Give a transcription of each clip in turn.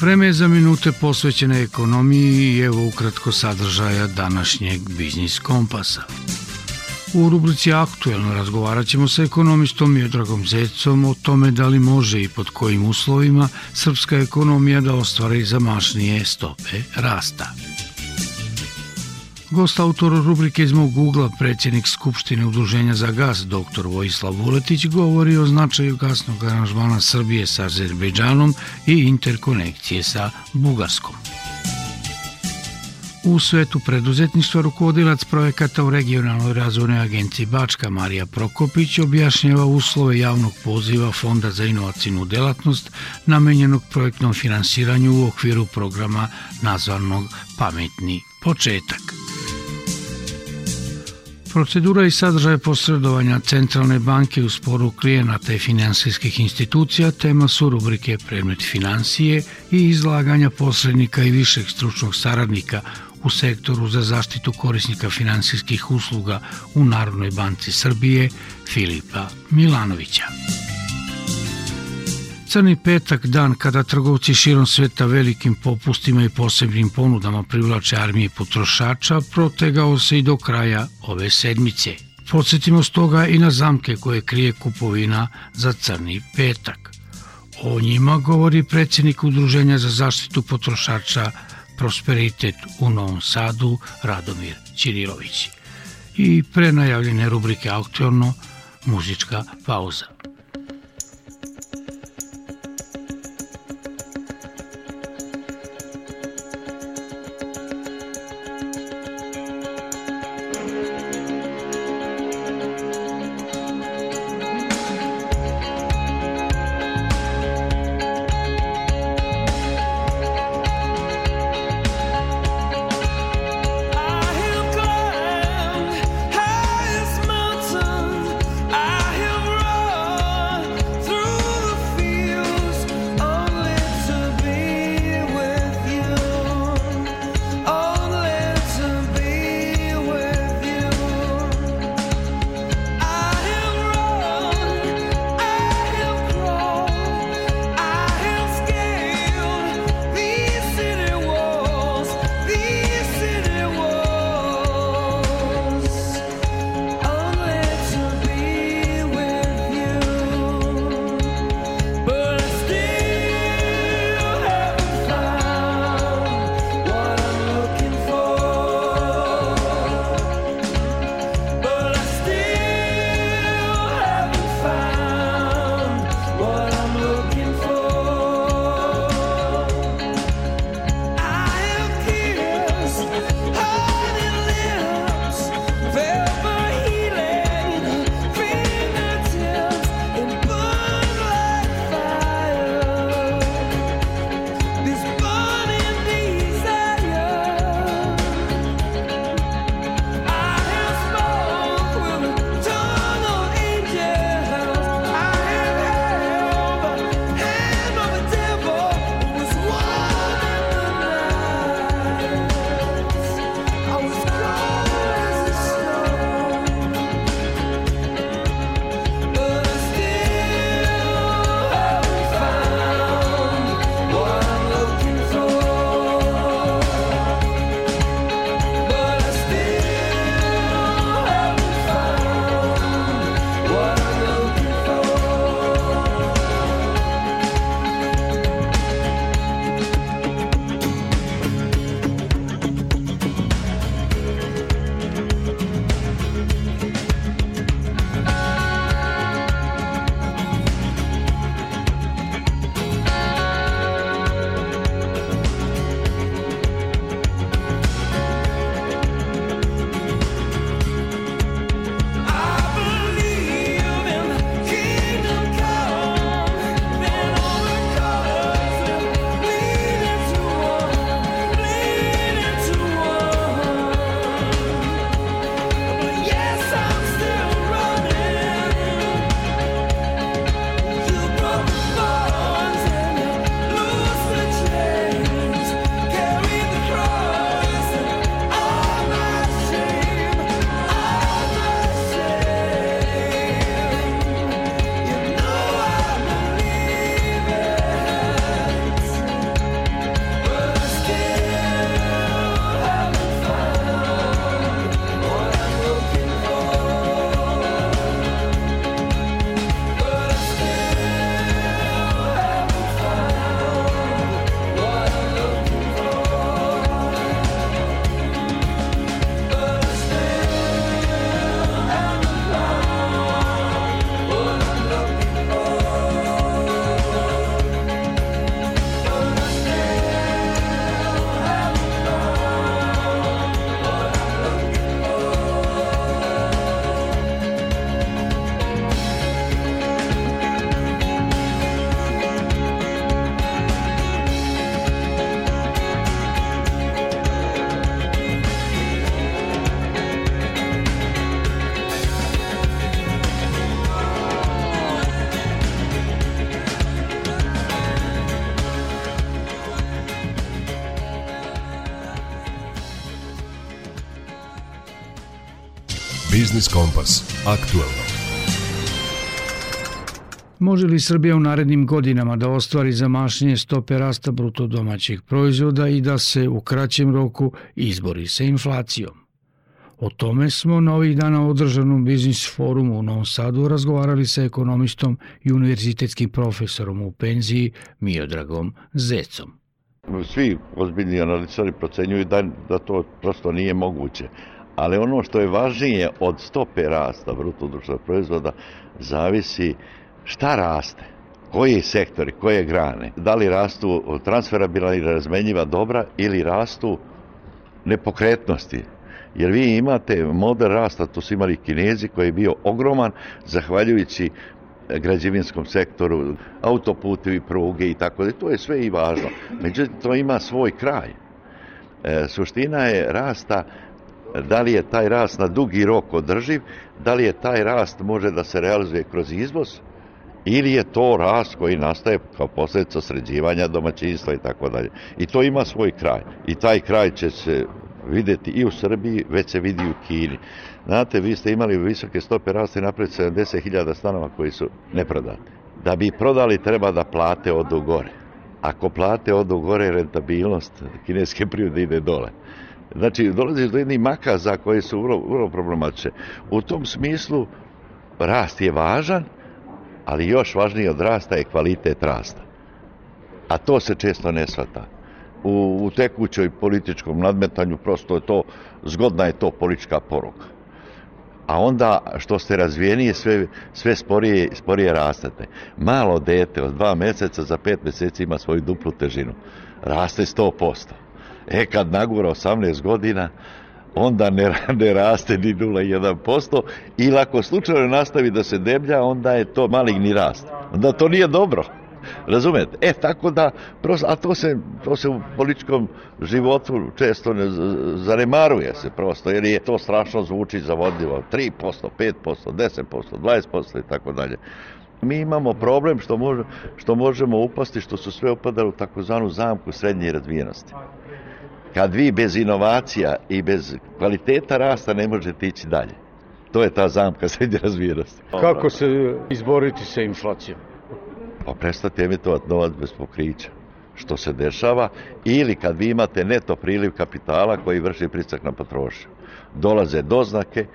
Vreme je za minute posvećene ekonomiji i evo ukratko sadržaja današnjeg Biznis Kompasa. U rubrici Aktuelno razgovarat ćemo sa ekonomistom Miodragom Zecom o tome da li može i pod kojim uslovima srpska ekonomija da ostvari zamašnije stope rasta. Gost autor rubrike iz mog ugla, predsjednik Skupštine Udruženja za gas, dr. Vojislav Vuletić, govori o značaju gasnog aranžmana Srbije sa Azerbejdžanom i interkonekcije sa Bugarskom. U svetu preduzetništva rukovodilac projekata u regionalnoj razvojnoj agenciji Bačka Marija Prokopić objašnjava uslove javnog poziva Fonda za inovacijnu delatnost namenjenog projektnom finansiranju u okviru programa nazvanog Pametni početak. Procedura i sadržaj posredovanja Centralne banke u sporu klijenata i finansijskih institucija tema su rubrike predmet financije i izlaganja posrednika i višeg stručnog saradnika u sektoru za zaštitu korisnika finansijskih usluga u Narodnoj banci Srbije Filipa Milanovića. Crni petak, dan kada trgovci širom sveta velikim popustima i posebnim ponudama privlače armije potrošača, protegao se i do kraja ove sedmice. Podsjetimo stoga i na zamke koje krije kupovina za crni petak. O njima govori predsjednik Udruženja za zaštitu potrošača Prosperitet u Novom Sadu Radomir Ćirilović. I prenajavljene rubrike Aktualno, muzička pauza. Biznis Kompas. Aktuelno. Može li Srbija u narednim godinama da ostvari zamašnje stope rasta bruto domaćih proizvoda i da se u kraćem roku izbori sa inflacijom? O tome smo na ovih dana održanom biznis forumu u Novom Sadu razgovarali sa ekonomistom i univerzitetskim profesorom u penziji Miodragom Zecom. Svi ozbiljni analičari procenjuju da, da to prosto nije moguće. Ali ono što je važnije od stope rasta bruto društvenog proizvoda zavisi šta raste, koji sektori, koje grane, da li rastu transferabilna ili razmenjiva dobra ili rastu nepokretnosti, jer vi imate model rasta, to su imali kinezi koji je bio ogroman, zahvaljujući građevinskom sektoru, autoputevi, pruge i tako da. To je sve i važno. Međutim, to ima svoj kraj. E, suština je rasta da li je taj rast na dugi rok održiv, da li je taj rast može da se realizuje kroz izvoz, ili je to rast koji nastaje kao posljedica sređivanja domaćinstva i tako dalje. I to ima svoj kraj. I taj kraj će se videti i u Srbiji, već se vidi u Kini. Znate, vi ste imali visoke stope rasta i napred 70.000 stanova koji su neprodati. Da bi prodali treba da plate odu gore. Ako plate odu gore, rentabilnost kineske privrede ide dole. Znači, dolazi do jednih makaza koji su vrlo, vrlo problematične. U tom smislu, rast je važan, ali još važnije od rasta je kvalitet rasta. A to se često ne svata u, u tekućoj političkom nadmetanju, prosto je to, zgodna je to politička poruka. A onda što ste razvijenije, sve, sve sporije, sporije rastete. Malo dete od dva meseca za pet meseci ima svoju duplu težinu. Raste 100%. E kad nagura 18 godina, onda ne, ne raste ni 0,1% ili ako slučajno nastavi da se deblja, onda je to maligni rast. Onda to nije dobro. Razumete? E, tako da, a to se, to se u političkom životu često ne zanemaruje se prosto, jer je to strašno zvuči zavodljivo. 3%, 5%, 10%, 20% i tako dalje. Mi imamo problem što, može, što možemo upasti, što su sve upadali u takozvanu zamku srednje razvijenosti. Kad vi bez inovacija i bez kvaliteta rasta ne možete ići dalje. To je ta zamka srednje razvijenosti. Kako se izboriti sa inflacijom? pa prestati emitovati novac bez pokrića što se dešava ili kad vi imate neto priliv kapitala koji vrši pricak na potrošnju. Dolaze doznake,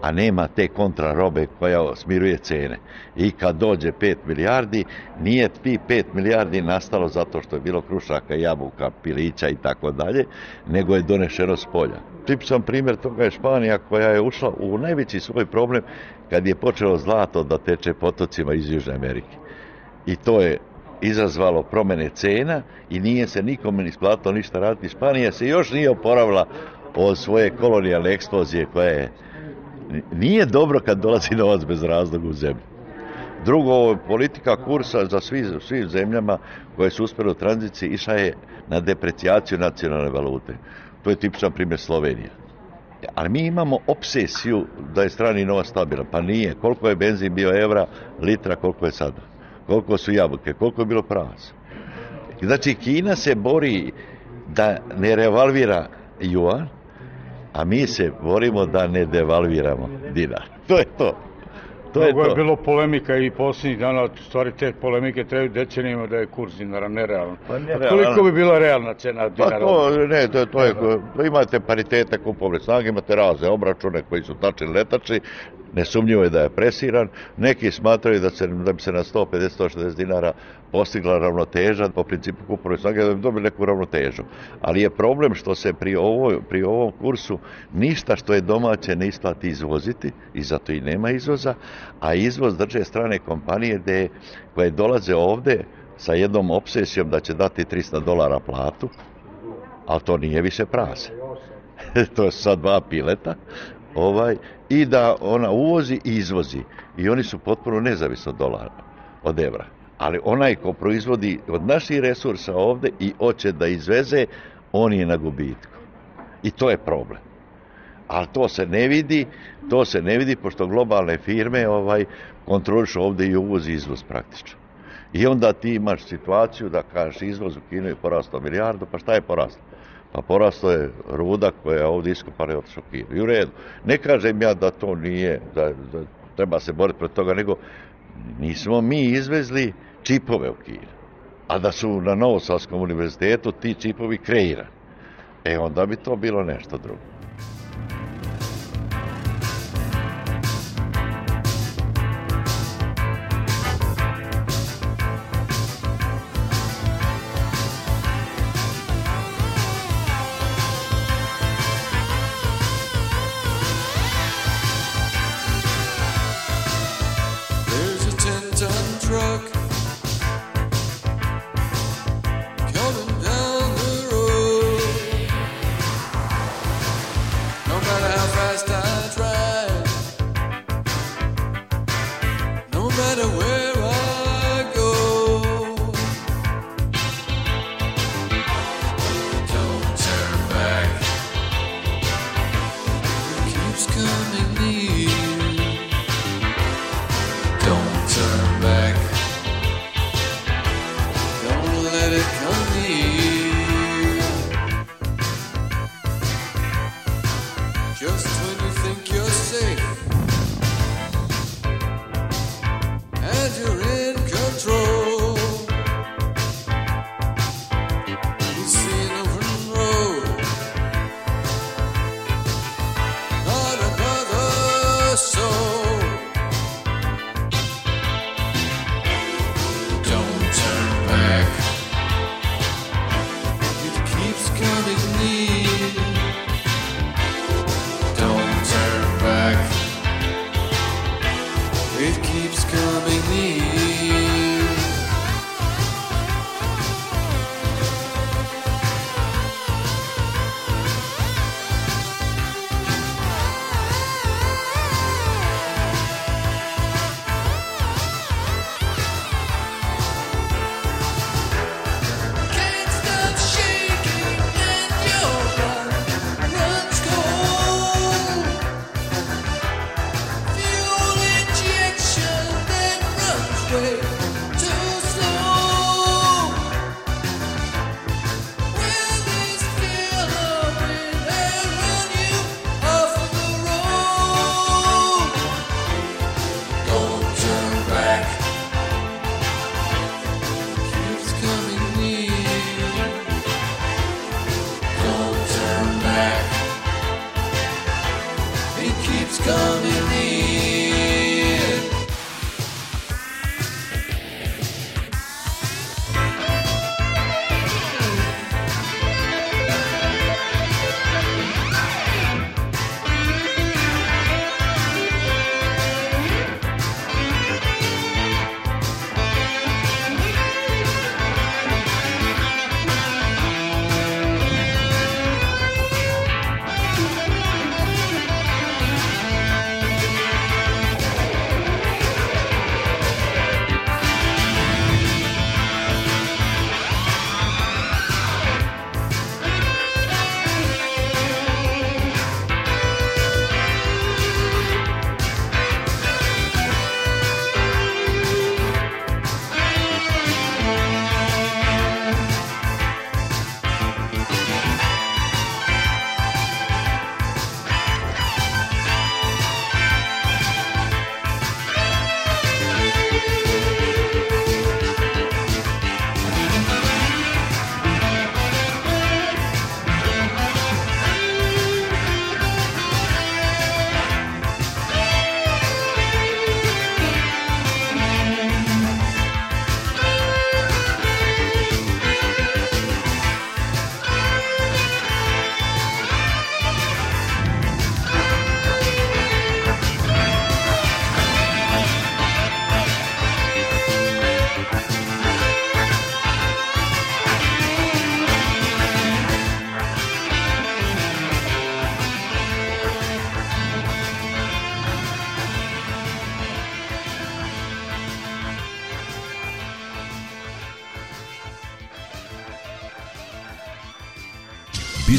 a nema te kontrarobe koja smiruje cene. I kad dođe 5 milijardi, nije ti 5 milijardi nastalo zato što je bilo krušaka, jabuka, pilića i tako dalje, nego je donešeno s polja. Tipičan primjer toga je Španija koja je ušla u najveći svoj problem kad je počelo zlato da teče potocima iz Južne Amerike i to je izazvalo promene cena i nije se nikome isplatilo ništa raditi. Španija se još nije oporavila od svoje kolonijalne eksplozije koja je nije dobro kad dolazi novac bez razloga u zemlju. Drugo, politika kursa za svi, svim zemljama koje su uspjeli u tranziciji išla je na deprecijaciju nacionalne valute. To je tipičan primjer Slovenija. Ali mi imamo obsesiju da je strani novac stabilan. Pa nije. Koliko je benzin bio evra, litra, koliko je sada koliko su jabuke, koliko je bilo prasa. Znači, Kina se bori da ne revalvira juan, a mi se borimo da ne devalviramo dinar. To je to. To je, to. je bilo polemika i posljednjih dana, stvari te polemike trebaju decenijima da je kurs dinara nerealan. Pa nerealan. koliko bi bila realna cena dinara? Pa to, ne, to, to je, imate paritete kupovne snage, imate razne obračune koji su tačni letači, nesumnjivo je da je presiran. Neki smatraju da, se, da bi se na 150-160 dinara postigla ravnoteža po principu kupovne snage, da bi dobili neku ravnotežu. Ali je problem što se pri, ovo, pri ovom kursu ništa što je domaće ne isplati izvoziti i zato i nema izvoza, a izvoz drže strane kompanije gde, koje dolaze ovde sa jednom obsesijom da će dati 300 dolara platu, ali to nije više prase. to su sad dva pileta, ovaj, i da ona uvozi i izvozi. I oni su potpuno nezavisni od dolara, od evra. Ali onaj ko proizvodi od naših resursa ovde i hoće da izveze, on je na gubitku. I to je problem. Ali to se ne vidi, to se ne vidi pošto globalne firme ovaj kontrolišu ovde i uvoz i izvoz praktično. I onda ti imaš situaciju da kažeš izvoz u Kinu je porastao milijardu, pa šta je porastao? Pa porasto je ruda koja je ovdje iskopana i otišao Kir. I u redu. Ne kažem ja da to nije, da, da treba se boriti protiv toga, nego nismo mi izvezli čipove u Kir. A da su na Novosavskom univerzitetu ti čipovi kreirani. E onda bi to bilo nešto drugo.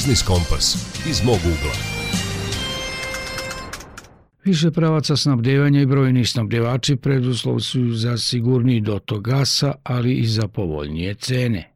Biznis Kompas iz mog ugla. Više pravaca snabdevanja i brojni snabdevači preduslov su za sigurniji dotok gasa, ali i za povoljnije cene.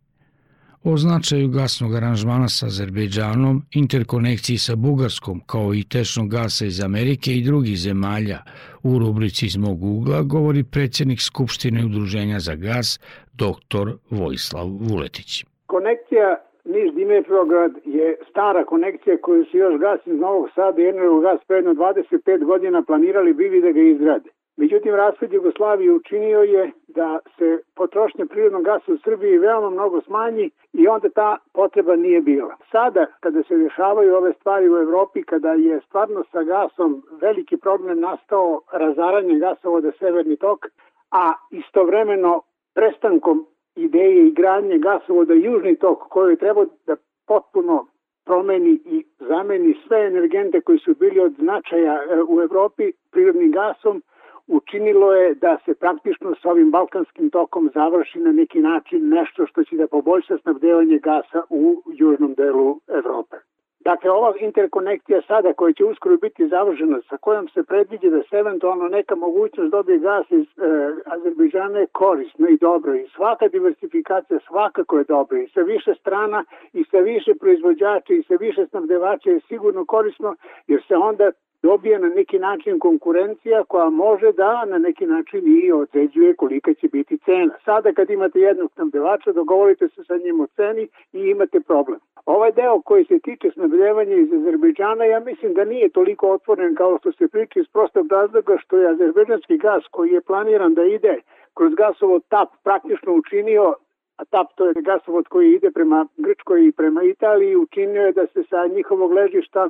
o značaju gasnog aranžmana sa Azerbejdžanom, interkonekciji sa Bugarskom, kao i tečnog gasa iz Amerike i drugih zemalja. U rubrici iz mog ugla govori predsjednik Skupštine Udruženja za gas, dr. Vojislav Vuletić. Konekcija Niš Dimitrovgrad je stara konekcija koju su još gas iz Novog Sada i Energogas predno 25 godina planirali bili da ga izgrade. Međutim, raspad Jugoslavije učinio je da se potrošnja prirodnog gasa u Srbiji veoma mnogo smanji i onda ta potreba nije bila. Sada, kada se dešavaju ove stvari u Evropi, kada je stvarno sa gasom veliki problem nastao razaranje gasovoda Severni tok, a istovremeno prestankom ideje i granje gasovoda Južni tok koji je trebao da potpuno promeni i zameni sve energente koji su bili od značaja e, u Evropi prirodnim gasom, učinilo je da se praktično s ovim balkanskim tokom završi na neki način nešto što će da poboljša snabdevanje gasa u južnom delu Evrope. Dakle, ova interkonekcija sada koja će uskoro biti završena, sa kojom se predviđa da se eventualno neka mogućnost dobije gas iz e, Azerbejdžana je korisna i dobra i svaka diversifikacija svakako je dobra i sa više strana i sa više proizvođača i sa više snabdevača je sigurno korisno jer se onda dobije na neki način konkurencija koja može da na neki način i određuje kolika će biti cena. Sada kad imate jednog snabdevača, dogovorite se sa njim o ceni i imate problem. Ovaj deo koji se tiče snabdevanja iz Azerbejdžana, ja mislim da nije toliko otvoren kao što se priča iz prostog razloga što je azerbejdžanski gas koji je planiran da ide kroz gasovod TAP praktično učinio a TAP to je gasovod koji ide prema Grčkoj i prema Italiji, učinio je da se sa njihovog ležišta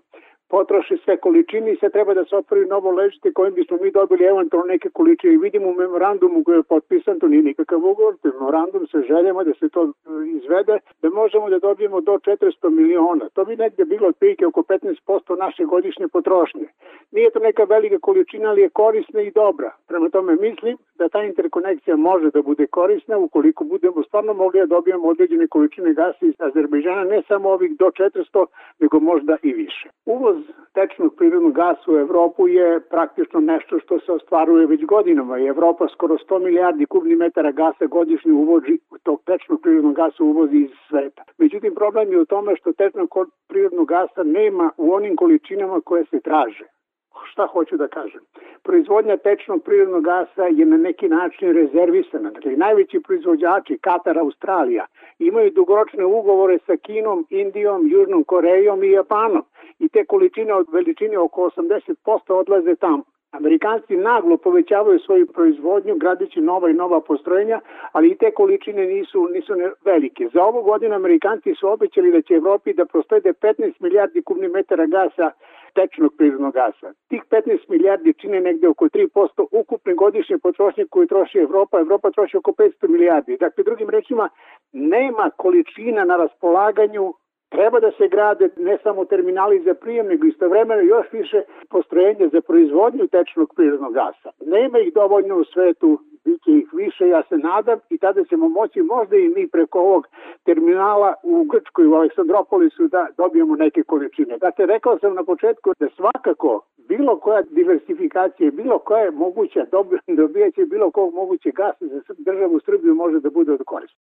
potroši sve količine i se treba da se otvori novo ležište kojim bismo mi dobili eventualno neke količine. Vidimo u memorandumu koji je potpisan, to nije nikakav ugovor, to je memorandum sa željama da se to e, izvede, da možemo da dobijemo do 400 miliona. To bi negde bilo otprilike oko 15% naše godišnje potrošnje. Nije to neka velika količina, ali je korisna i dobra. Prema tome mislim da ta interkonekcija može da bude korisna ukoliko budemo stvarno mogli da dobijemo određene količine gasa iz Azerbejdžana, ne samo ovih do 400, nego možda i više. Uvoz tečnog prirodnog gasa u Evropu je praktično nešto što se ostvaruje već godinama i Evropa skoro 100 milijardi kubnih metara gasa godišnje uvozi tog tečnog prirodnog gasa uvozi iz sveta. Međutim, problem je u tome što tečnog prirodnog gasa nema u onim količinama koje se traže šta hoću da kažem. Proizvodnja tečnog prirodnog gasa je na neki način rezervisana. Dakle, najveći proizvođači, Katar, Australija, imaju dugoročne ugovore sa Kinom, Indijom, Južnom Korejom i Japanom. I te količine od veličine oko 80% odlaze tamo. Amerikanci naglo povećavaju svoju proizvodnju gradeći nova i nova postrojenja, ali i te količine nisu, nisu velike. Za ovu godinu Amerikanci su obećali da će Evropi da prostede 15 milijardi kubnih metara gasa tečnog prirodnog gasa. Tih 15 milijardi čine negde oko 3% ukupne godišnje potrošnje koju troši Evropa. Evropa troši oko 500 milijardi. Dakle, drugim rečima, nema količina na raspolaganju Treba da se grade ne samo terminali za prijem, nego istovremeno još više postrojenja za proizvodnju tečnog prirodnog gasa. Nema ih dovoljno u svetu, biće ih više, ja se nadam, i tada ćemo moći možda i mi preko ovog terminala u Grčkoj, u Aleksandropolisu, da dobijemo neke količine. Dakle, rekao sam na početku da svakako bilo koja diversifikacija, bilo koja je moguća, dobijaće bilo kog moguće gasa za državu Srbiju može da bude od korista.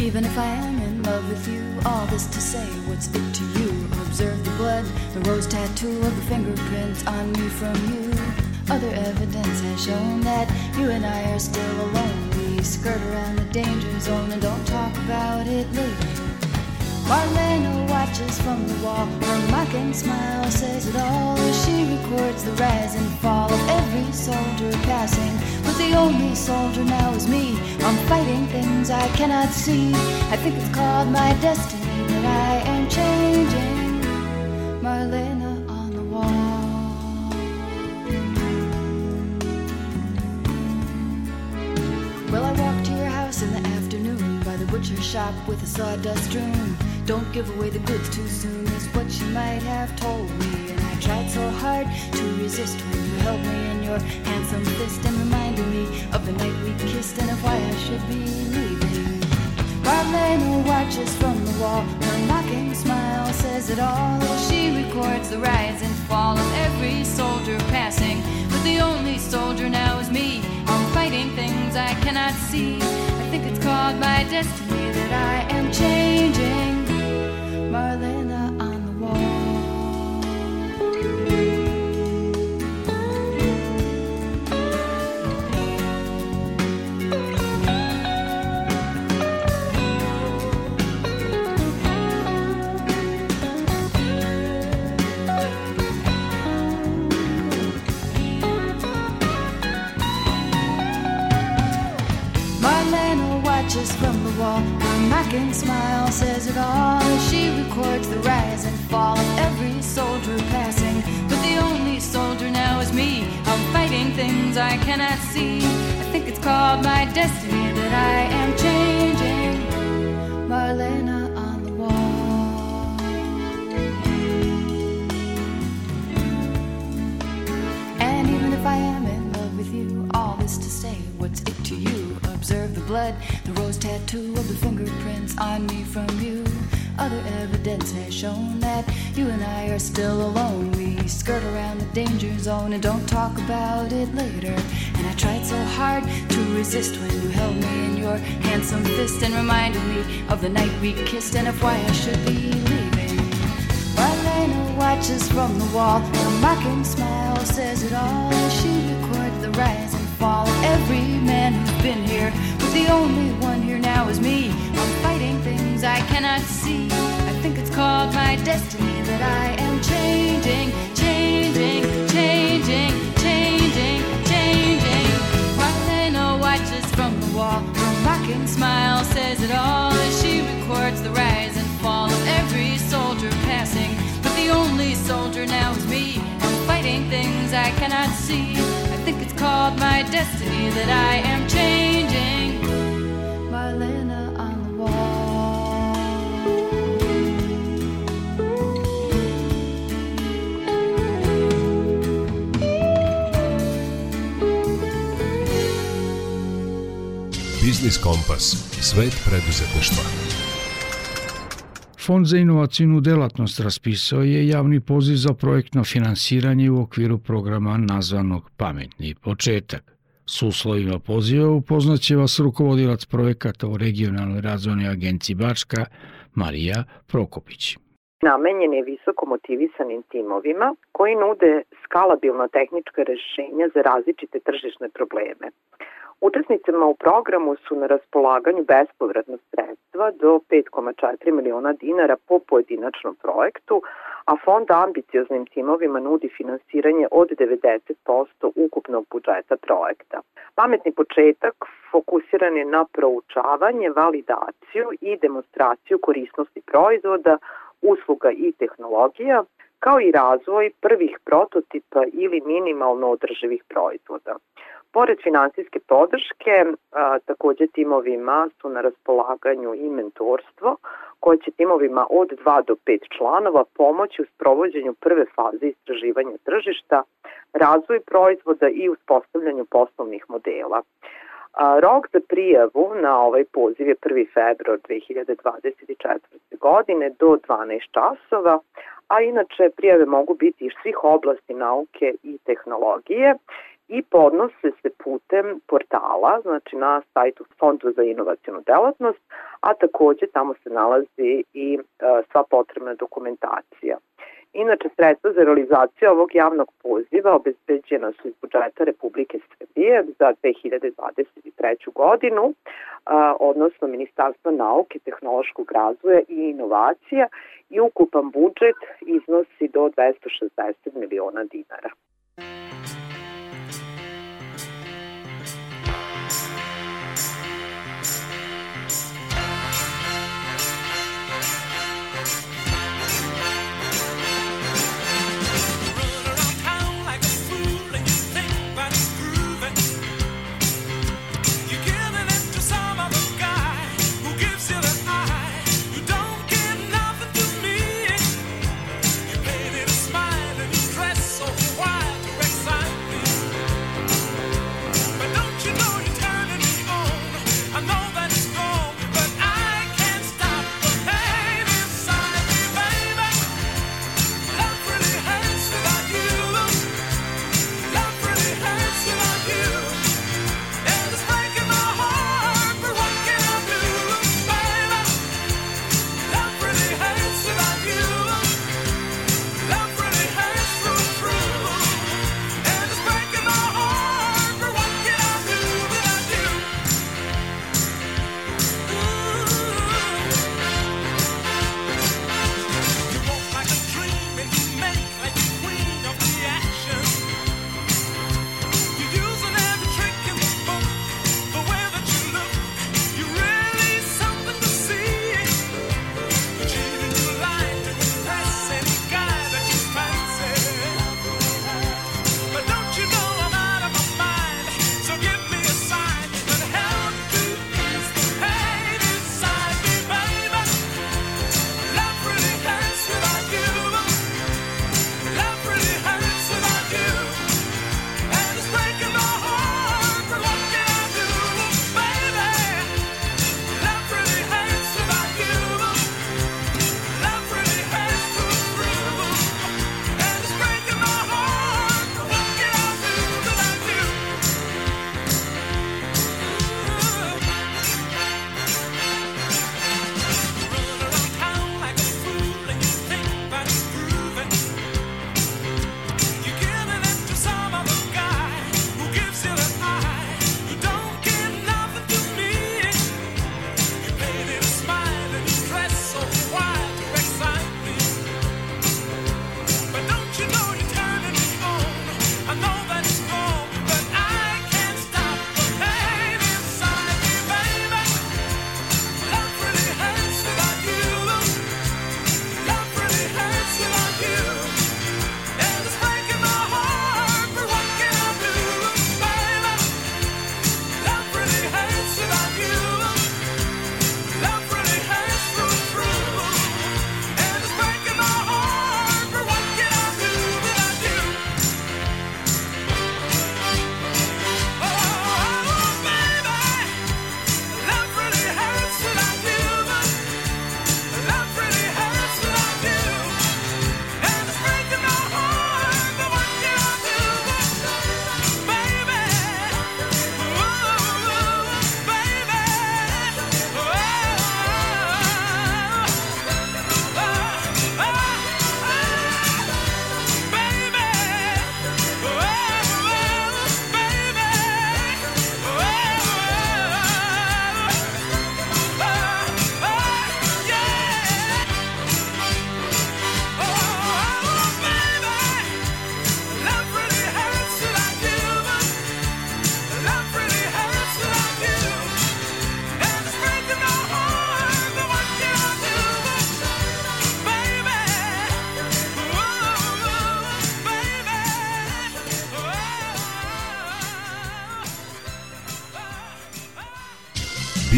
Even if I am love with you, all this to say, what's it to you? Observe the blood, the rose tattoo of the fingerprints on me from you. Other evidence has shown that you and I are still alone. We skirt around the danger zone and don't talk about it later. Marlena watches from the wall. Her mocking smile says it all as she records the rise and fall of every soldier passing. But the only soldier now is me. I'm fighting things I cannot see. I think it's called my destiny that I am changing. Marlena on the wall. Well, I walked to your house in the afternoon by the butcher shop with a sawdust strewn. Don't give away the goods too soon is what you might have told me. And I tried so hard to resist when you held me in your handsome fist and reminded me of the night we kissed and of why I should be leaving. Marlena watches from the wall. Her mocking smile says it all. She records the rise and fall of every soldier passing. But the only soldier now is me. I'm fighting things I cannot see. I think it's called my destiny that I am changing than watches from the wall. Her mocking smile says it all she records the rise and fall of every soldier passing. But the only soldier now is me. I'm fighting things I cannot see. I think it's called my destiny that I am changing. Marlena on the wall. And even if I am in love with you, all this to say, what's it to you? Blood, the rose tattoo of the fingerprints on me from you. Other evidence has shown that you and I are still alone. We skirt around the danger zone and don't talk about it later. And I tried so hard to resist when you held me in your handsome fist and reminded me of the night we kissed and of why I should be leaving. Marlena watches from the wall. Her mocking smile says it all she records the rise and fall of every man who's been here. The only one here now is me. I'm fighting things I cannot see. I think it's called my destiny that I am changing, changing, changing, changing, changing. Marlena watches from the wall. Her mocking smile says it all as she records the rise and fall of every soldier passing. But the only soldier now is me. I'm fighting things I cannot see. I think it's called my destiny that I am changing. Biznis Kompas. Svet preduzetništva. Fond za inovacijnu delatnost raspisao je javni poziv za projektno finansiranje u okviru programa nazvanog Pametni početak. S uslovima poziva upoznaće vas rukovodilac projekata u regionalnoj razvojnoj agenciji Bačka, Marija Prokopić. Namenjen je visoko motivisanim timovima koji nude skalabilno tehnička rešenja za različite tržišne probleme. Učesnicima u programu su na raspolaganju bespovratna sredstva do 5,4 miliona dinara po pojedinačnom projektu, a fond ambicioznim timovima nudi finansiranje od 90% ukupnog budžeta projekta. Pametni početak fokusiran je na proučavanje, validaciju i demonstraciju korisnosti proizvoda, usluga i tehnologija, kao i razvoj prvih prototipa ili minimalno održivih proizvoda. Pored finansijske podrške, a, takođe timovima su na raspolaganju i mentorstvo, koje će timovima od 2 do 5 članova pomoći u sprovođenju prve faze istraživanja tržišta, razvoj proizvoda i uspostavljanju poslovnih modela. A, rok za prijavu na ovaj poziv je 1. februar 2024. godine do 12 časova, a inače prijave mogu biti iz svih oblasti nauke i tehnologije i podnose se putem portala, znači na sajtu Fondu za inovacijnu delatnost, a takođe tamo se nalazi i e, sva potrebna dokumentacija. Inače, sredstva za realizaciju ovog javnog poziva obezbeđena su iz budžeta Republike Srbije za 2023. godinu, a, odnosno Ministarstva nauke, tehnološkog razvoja i inovacija i ukupan budžet iznosi do 260 miliona dinara.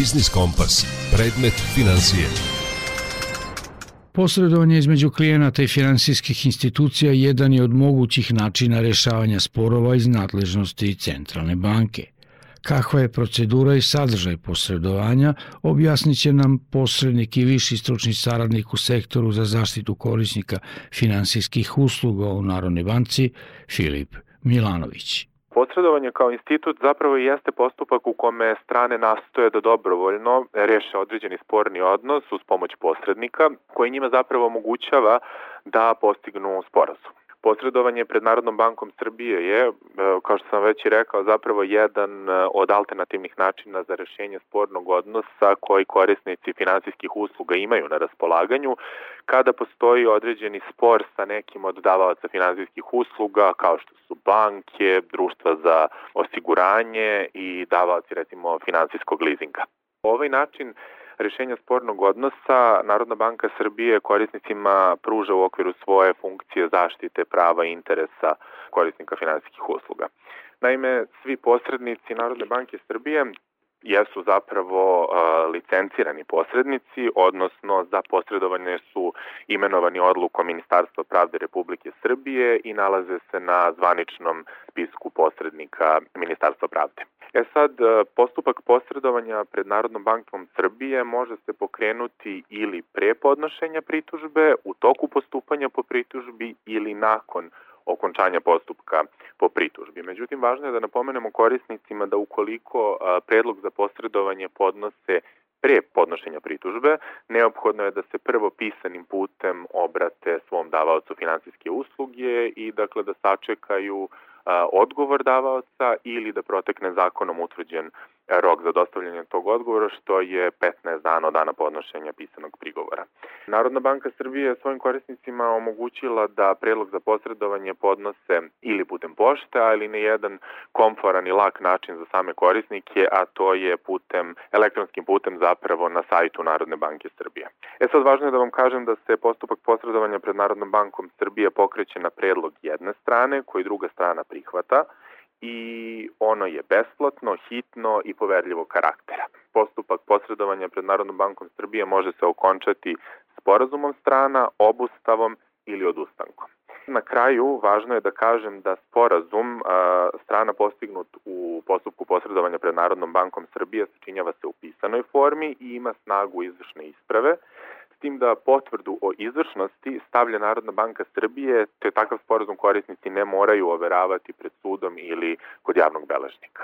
Biznis Kompas. Predmet financije. Posredovanje između klijenata i finansijskih institucija jedan je od mogućih načina rešavanja sporova iz nadležnosti centralne banke. Kakva je procedura i sadržaj posredovanja, objasnit će nam posrednik i viši stručni saradnik u sektoru za zaštitu korisnika finansijskih usluga u Narodnoj banci, Filip Milanović. Posredovanje kao institut zapravo jeste postupak u kome strane nastoje da dobrovoljno reše određeni sporni odnos uz pomoć posrednika koji njima zapravo omogućava da postignu sporazum. Posredovanje pred Narodnom bankom Srbije je, e, kao što sam već i rekao, zapravo jedan e, od alternativnih načina za rešenje spornog odnosa koji korisnici finansijskih usluga imaju na raspolaganju kada postoji određeni spor sa nekim od davalaca finansijskih usluga kao što su banke, društva za osiguranje i davalci recimo finansijskog lizinga. Ovaj način rešenja spornog odnosa Narodna banka Srbije korisnicima pruža u okviru svoje funkcije zaštite prava i interesa korisnika finansijskih usluga. Naime, svi posrednici Narodne banke Srbije jesu zapravo licencirani posrednici, odnosno za posredovanje su imenovani odlukom Ministarstva pravde Republike Srbije i nalaze se na zvaničnom spisku posrednika Ministarstva pravde. E sad, postupak posredovanja pred Narodnom bankom Srbije može se pokrenuti ili pre podnošenja pritužbe, u toku postupanja po pritužbi ili nakon okončanja postupka po pritužbi. Međutim, važno je da napomenemo korisnicima da ukoliko predlog za posredovanje podnose pre podnošenja pritužbe, neophodno je da se prvo pisanim putem obrate svom davaocu finansijske usluge i dakle da sačekaju odgovor davaoca ili da protekne zakonom utvrđen rok za dostavljanje tog odgovora, što je 15 dana od dana podnošenja pisanog prigovora. Narodna banka Srbije je svojim korisnicima omogućila da predlog za posredovanje podnose ili putem pošte, ali na jedan komforan i lak način za same korisnike, a to je putem, elektronskim putem zapravo na sajtu Narodne banke Srbije. E sad važno je da vam kažem da se postupak posredovanja pred Narodnom bankom Srbije pokreće na predlog jedne strane, koji druga strana prihvata, i ono je besplatno, hitno i poverljivog karaktera. Postupak posredovanja pred Narodnom bankom Srbije može se okončati sporazumom strana, obustavom ili odustankom. Na kraju, važno je da kažem da sporazum strana postignut u postupku posredovanja pred Narodnom bankom Srbije sačinjava se u pisanoj formi i ima snagu izvršne isprave, tim da potvrdu o izvršnosti stavlja Narodna banka Srbije, te takav sporazum korisnici ne moraju overavati pred sudom ili kod javnog beležnika.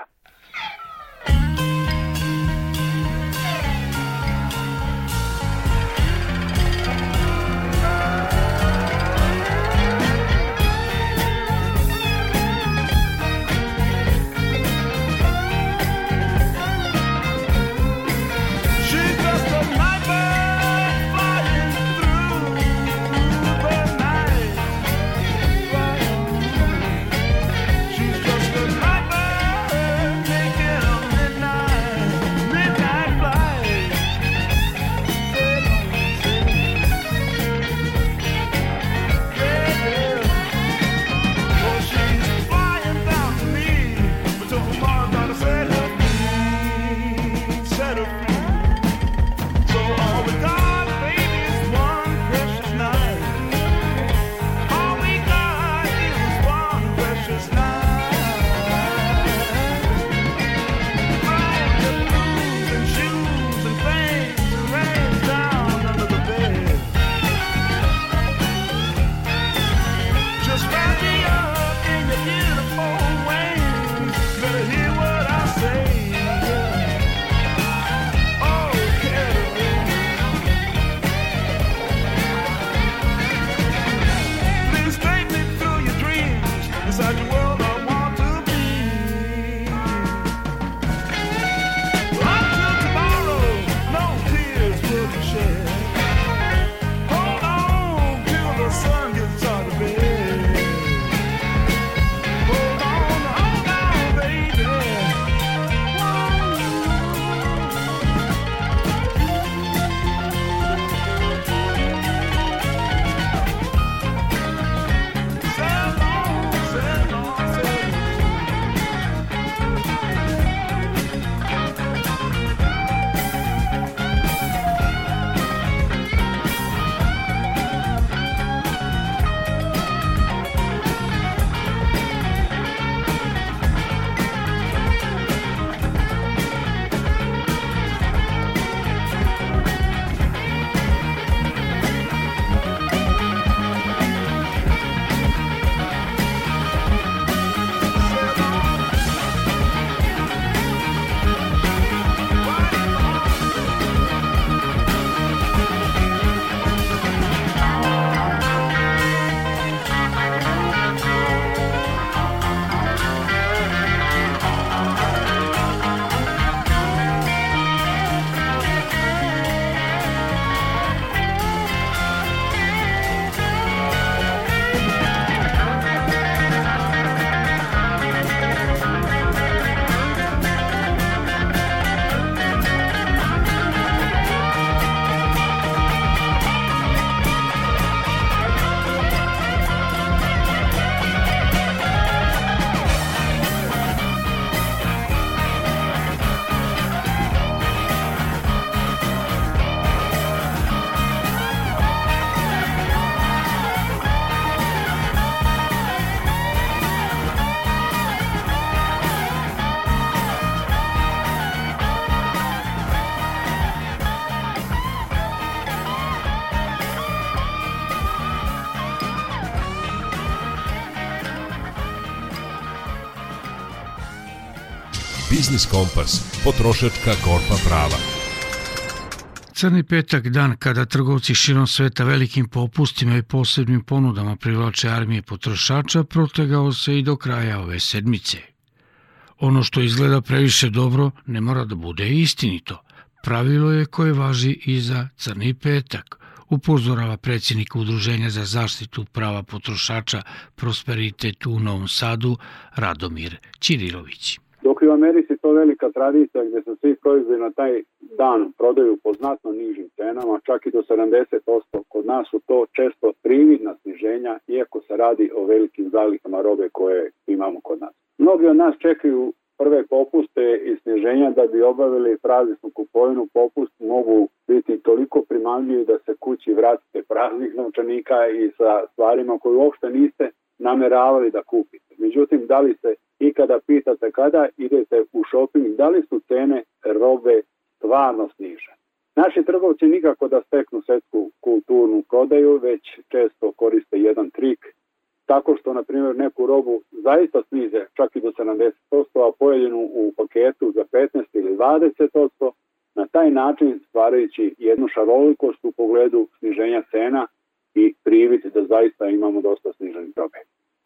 Biznis Kompas, potrošačka korpa prava. Crni petak, dan kada trgovci širom sveta velikim popustima i posebnim ponudama privlače armije potrošača, protegao se i do kraja ove sedmice. Ono što izgleda previše dobro ne mora da bude istinito. Pravilo je koje važi i za crni petak – upozorava predsjednik Udruženja za zaštitu prava potrošača Prosperitet u Novom Sadu Radomir Ćirilović. Dok u Americi to velika tradicija gde se svi proizvodi na taj dan prodaju po znatno nižim cenama, čak i do 70%, kod nas su to često prividna sniženja, iako se radi o velikim zalihama robe koje imamo kod nas. Mnogi od nas čekaju prve popuste i sniženja da bi obavili prazničnu kupovinu, popust mogu biti toliko primamljivi da se kući vratite praznih novčanika i sa stvarima koje uopšte niste nameravali da kupite. Međutim, da li se ikada pitate kada idete u shopping, da li su cene robe stvarno snižene? Naši trgovci nikako da steknu svetsku kulturnu prodaju, već često koriste jedan trik tako što, na primjer, neku robu zaista snize čak i do 70%, a pojedinu u paketu za 15 ili 20%, na taj način stvarajući jednu šarolikost u pogledu sniženja cena i privid da zaista imamo dosta sniženih robe.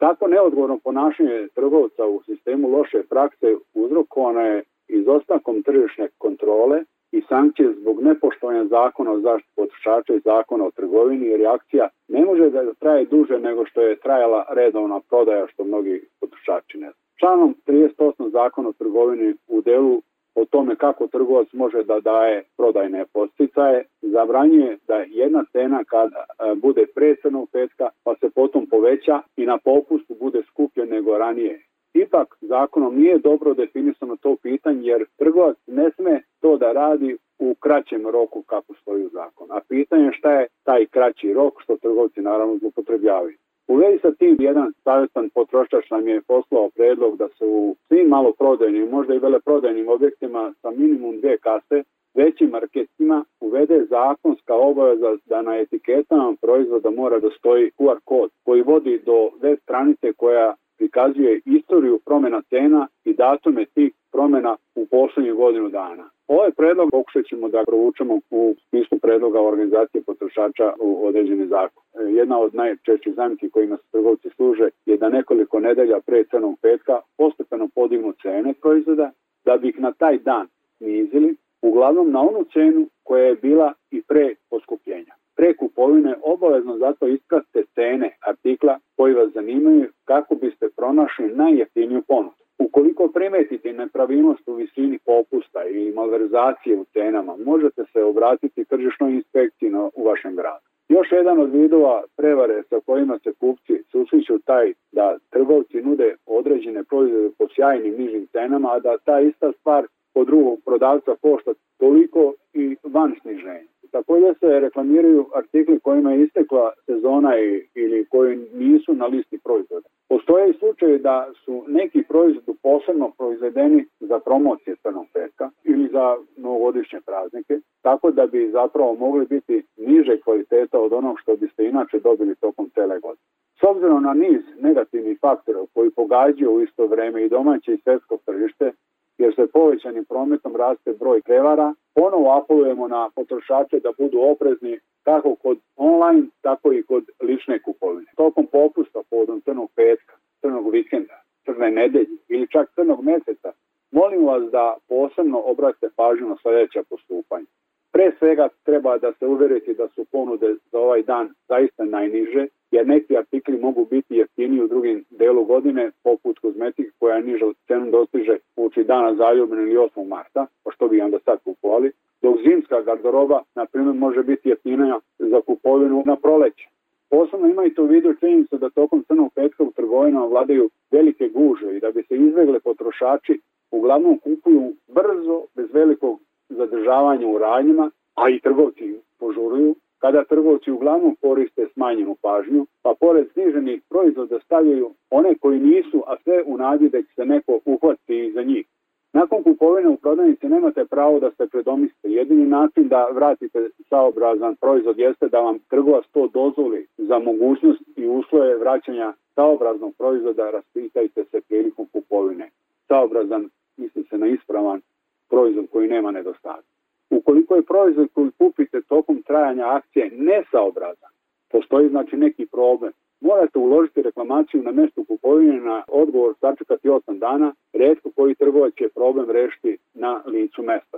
Tako neodgovorno ponašanje trgovca u sistemu loše prakse uzrokovano je izostankom tržišne kontrole i sankcije zbog nepoštovanja zakona o zaštiti potrošača i zakona o trgovini i reakcija ne može da traje duže nego što je trajala redovna prodaja što mnogi potrošači ne znaju. Članom 38 zakona o trgovini u delu o tome kako trgovac može da daje prodajne posticaje, zabranjuje da jedna cena kada e, bude pre crnog petka pa se potom poveća i na popustu bude skuplje nego ranije. Ipak zakonom nije dobro definisano to pitanje jer trgovac ne sme to da radi u kraćem roku kako stoji u zakon. A pitanje šta je taj kraći rok što trgovci naravno zlopotrebljavaju. U vezi sa tim jedan savjetan potrošač nam je poslao predlog da se u svim maloprodajnim, možda i veleprodajnim objektima sa minimum dve kase većim marketima uvede zakonska obaveza da na etiketama proizvoda mora da stoji QR kod koji vodi do web stranice koja prikazuje istoriju promena cena i datume tih promena u poslednjih godinu dana. Ovaj predlog pokušat ćemo da provučemo u smislu predloga organizacije potrošača u određeni zakon. E, jedna od najčešćih zamki kojima se trgovci služe je da nekoliko nedelja pre crnog petka postepeno podignu cene proizvoda, da bi ih na taj dan snizili, uglavnom na onu cenu koja je bila i pre poskupljenja pre kupovine obavezno zato ispratite cene artikla koji vas zanimaju kako biste pronašli najjeftiniju ponudu. Ukoliko primetite nepravilnost u visini popusta ili malverzacije u cenama, možete se obratiti tržišnoj inspekciji u vašem gradu. Još jedan od vidova prevare sa kojima se kupci susreću taj da trgovci nude određene proizvode po sjajnim nižim cenama, a da ta ista stvar po drugog prodavca košta toliko i van sniženja. Takođe se reklamiraju artikli kojima je istekla sezona ili koji nisu na listi proizvoda. Postoje i slučaje da su neki proizvodi posebno proizvedeni za promocije crnog petka ili za novogodišnje praznike, tako da bi zapravo mogli biti niže kvaliteta od onog što biste inače dobili tokom cele godine. S obzirom na niz negativnih faktora koji pogađaju u isto vreme i domaće i svetsko tržište, jer se povećanim prometom raste broj prevara, ponovo apelujemo na potrošače da budu oprezni kako kod online, tako i kod lične kupovine. Tokom popusta povodom crnog petka, crnog vikenda, crne nedelje ili čak crnog meseca, molim vas da posebno obratite pažnju na sledeća postupanja. Pre svega treba da se uveriti da su ponude za ovaj dan zaista najniže, jer neki artikli mogu biti jeftiniji u drugim delu godine, poput kozmetike koja je niža cenu dostiže uči dana zaljubne ili 8. marta, pa što bi onda sad kupovali, dok zimska garderoba, na primjer, može biti jeftinija za kupovinu na proleće. Posebno imajte u vidu činjenicu da tokom crnog petka u trgovinama vladaju velike guže i da bi se izvegle potrošači uglavnom kupuju brzo, bez velikog zadržavanja u radnjima, a i trgovci požuruju, kada trgovci uglavnom koriste smanjenu pažnju, pa pored sniženih proizvoda stavljaju one koji nisu, a sve u nadi da će se neko uhvatiti za njih. Nakon kupovine u prodavnici nemate pravo da se predomislite. Jedini način da vratite saobrazan proizvod jeste da vam trgovac to dozvoli za mogućnost i uslove vraćanja saobraznog proizvoda, raspitajte se prilikom kupovine. Saobrazan misli se na ispravan proizvod koji nema nedostatak. Ukoliko je proizvod koji kupite tokom trajanja akcije nesaobrazan, postoji znači neki problem, morate uložiti reklamaciju na mestu kupovine na odgovor sačekati 8 dana, redko koji trgovac će problem rešiti na licu mesta.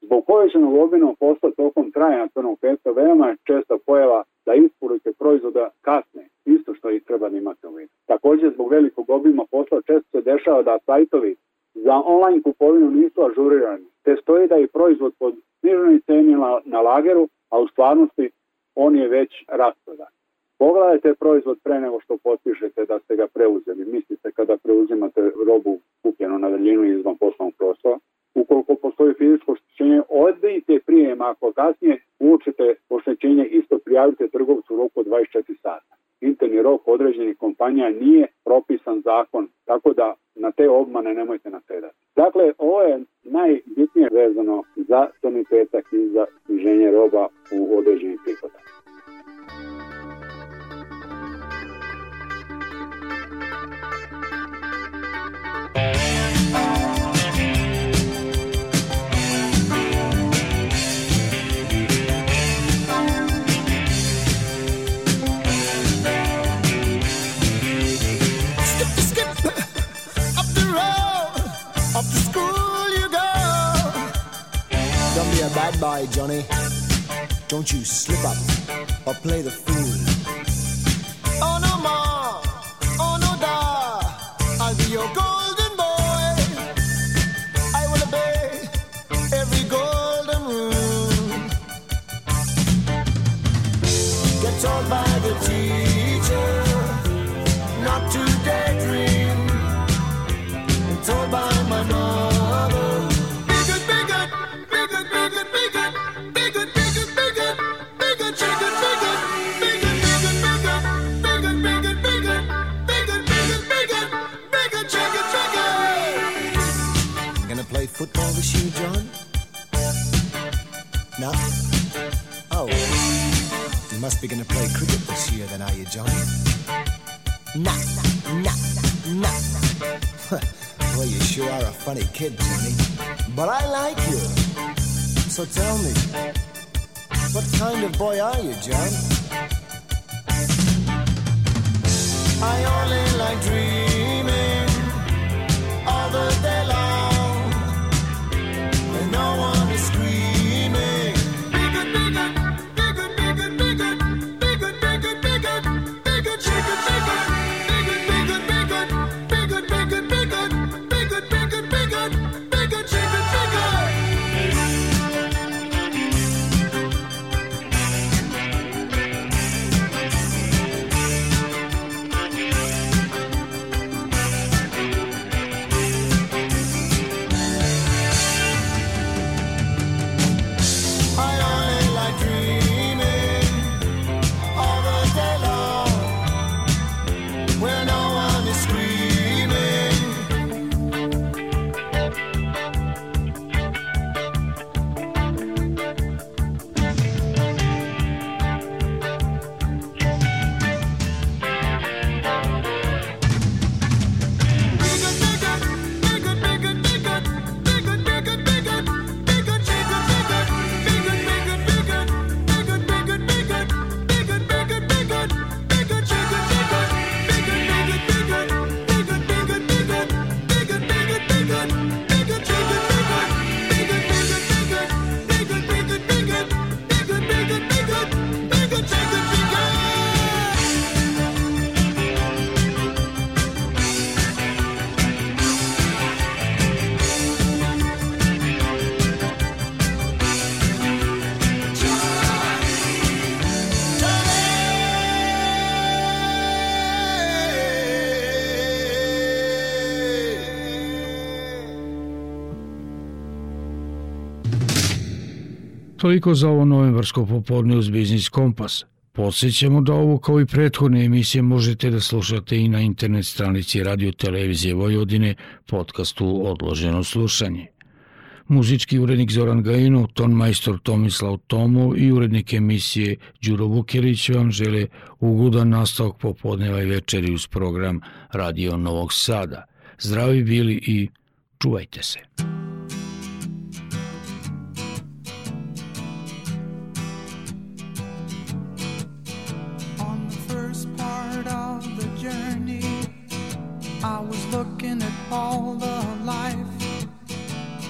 Zbog povećanog obimnog posla tokom trajanja crnog petka veoma je česta pojava da isporuke proizvoda kasne, isto što ih treba da imate u vidu. Takođe, zbog velikog obima posla često se dešava da sajtovi za online kupovinu nisu ažurirani, te stoji da je proizvod pod sniženoj ceni na, na lageru, a u stvarnosti on je već rasprodan. Pogledajte proizvod pre nego što potpišete da ste ga preuzeli. Mislite kada preuzimate robu kupljenu na daljinu izvan poslovnog prostora. Ukoliko postoji fizičko oštećenje, odbijte prijem. Ako kasnije učite oštećenje, isto prijavite trgovcu u roku 24 sata. Interni rok određenih kompanija nije propisan zakon, tako da na te obmane nemojte nasedati. Dakle, ovo je najbitnije vezano za crni petak i za sniženje roba u određenih prihoda. Bad boy, Johnny. Don't you slip up or play the fool. Must be gonna play cricket this year then, are you, Johnny? Nah, nah, nah, nah. well, you sure are a funny kid, Johnny. But I like you. So tell me, what kind of boy are you, John? I only like dreaming Toliko za ovo novembarsko popodne uz Biznis Kompas. Podsećamo da ovo kao i prethodne emisije možete da slušate i na internet stranici Radio Televizije Vojvodine podcastu Odloženo slušanje. Muzički urednik Zoran Gajino, ton majstor Tomislav Tomo i urednik emisije Đuro Vukjerić vam žele ugodan nastavak popodneva i večeri uz program Radio Novog Sada. Zdravi bili i čuvajte se. all the life.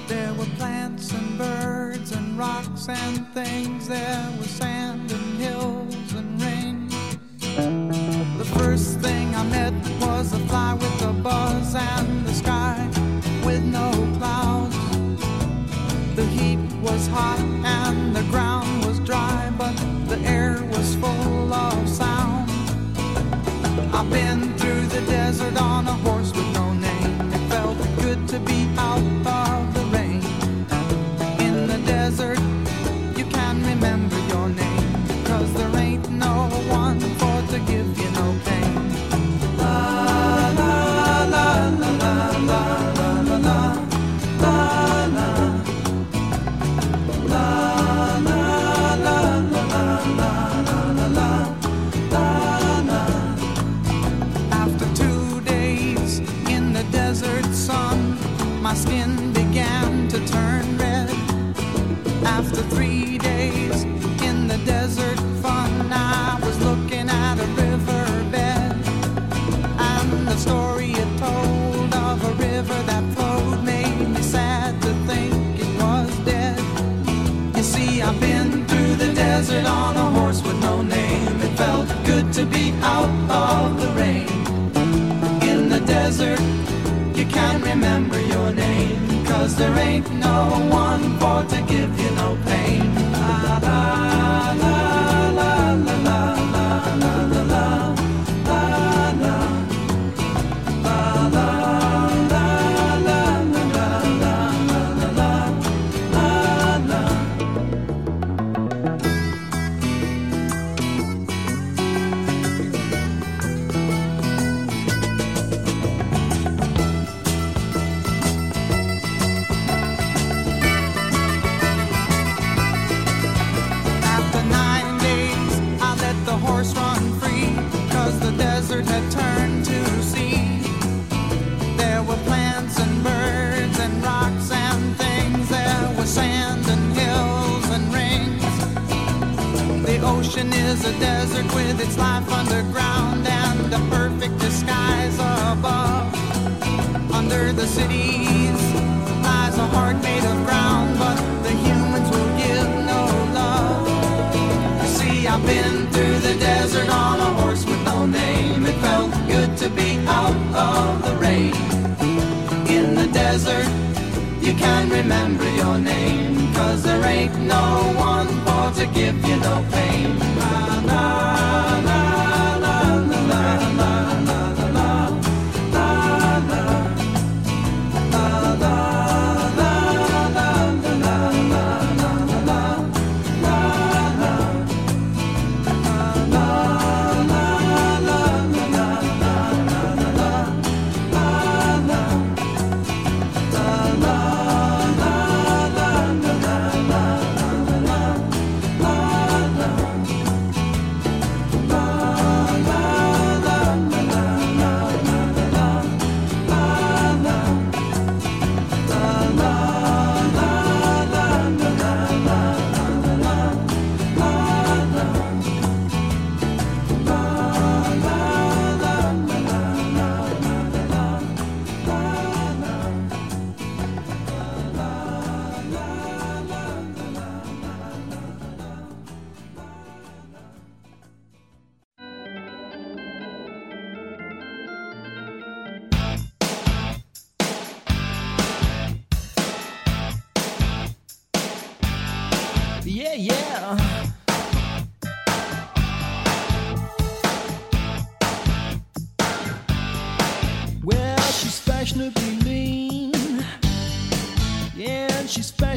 There were plants and birds and rocks and things. There was sand and hills and rain. The first thing I met was a fly with a buzz and the sky with no clouds. The heat was hot and the ground was dry, but the air was full of sound. I've been through the desert on a horse. under the cities lies a heart made of ground, but the humans will give no love. You see, I've been through the desert on a horse with no name. It felt good to be out of the rain. In the desert, you can remember your name, cause there ain't no one for to give you no pain. My love. could be mean. Yeah, and she's. Fat.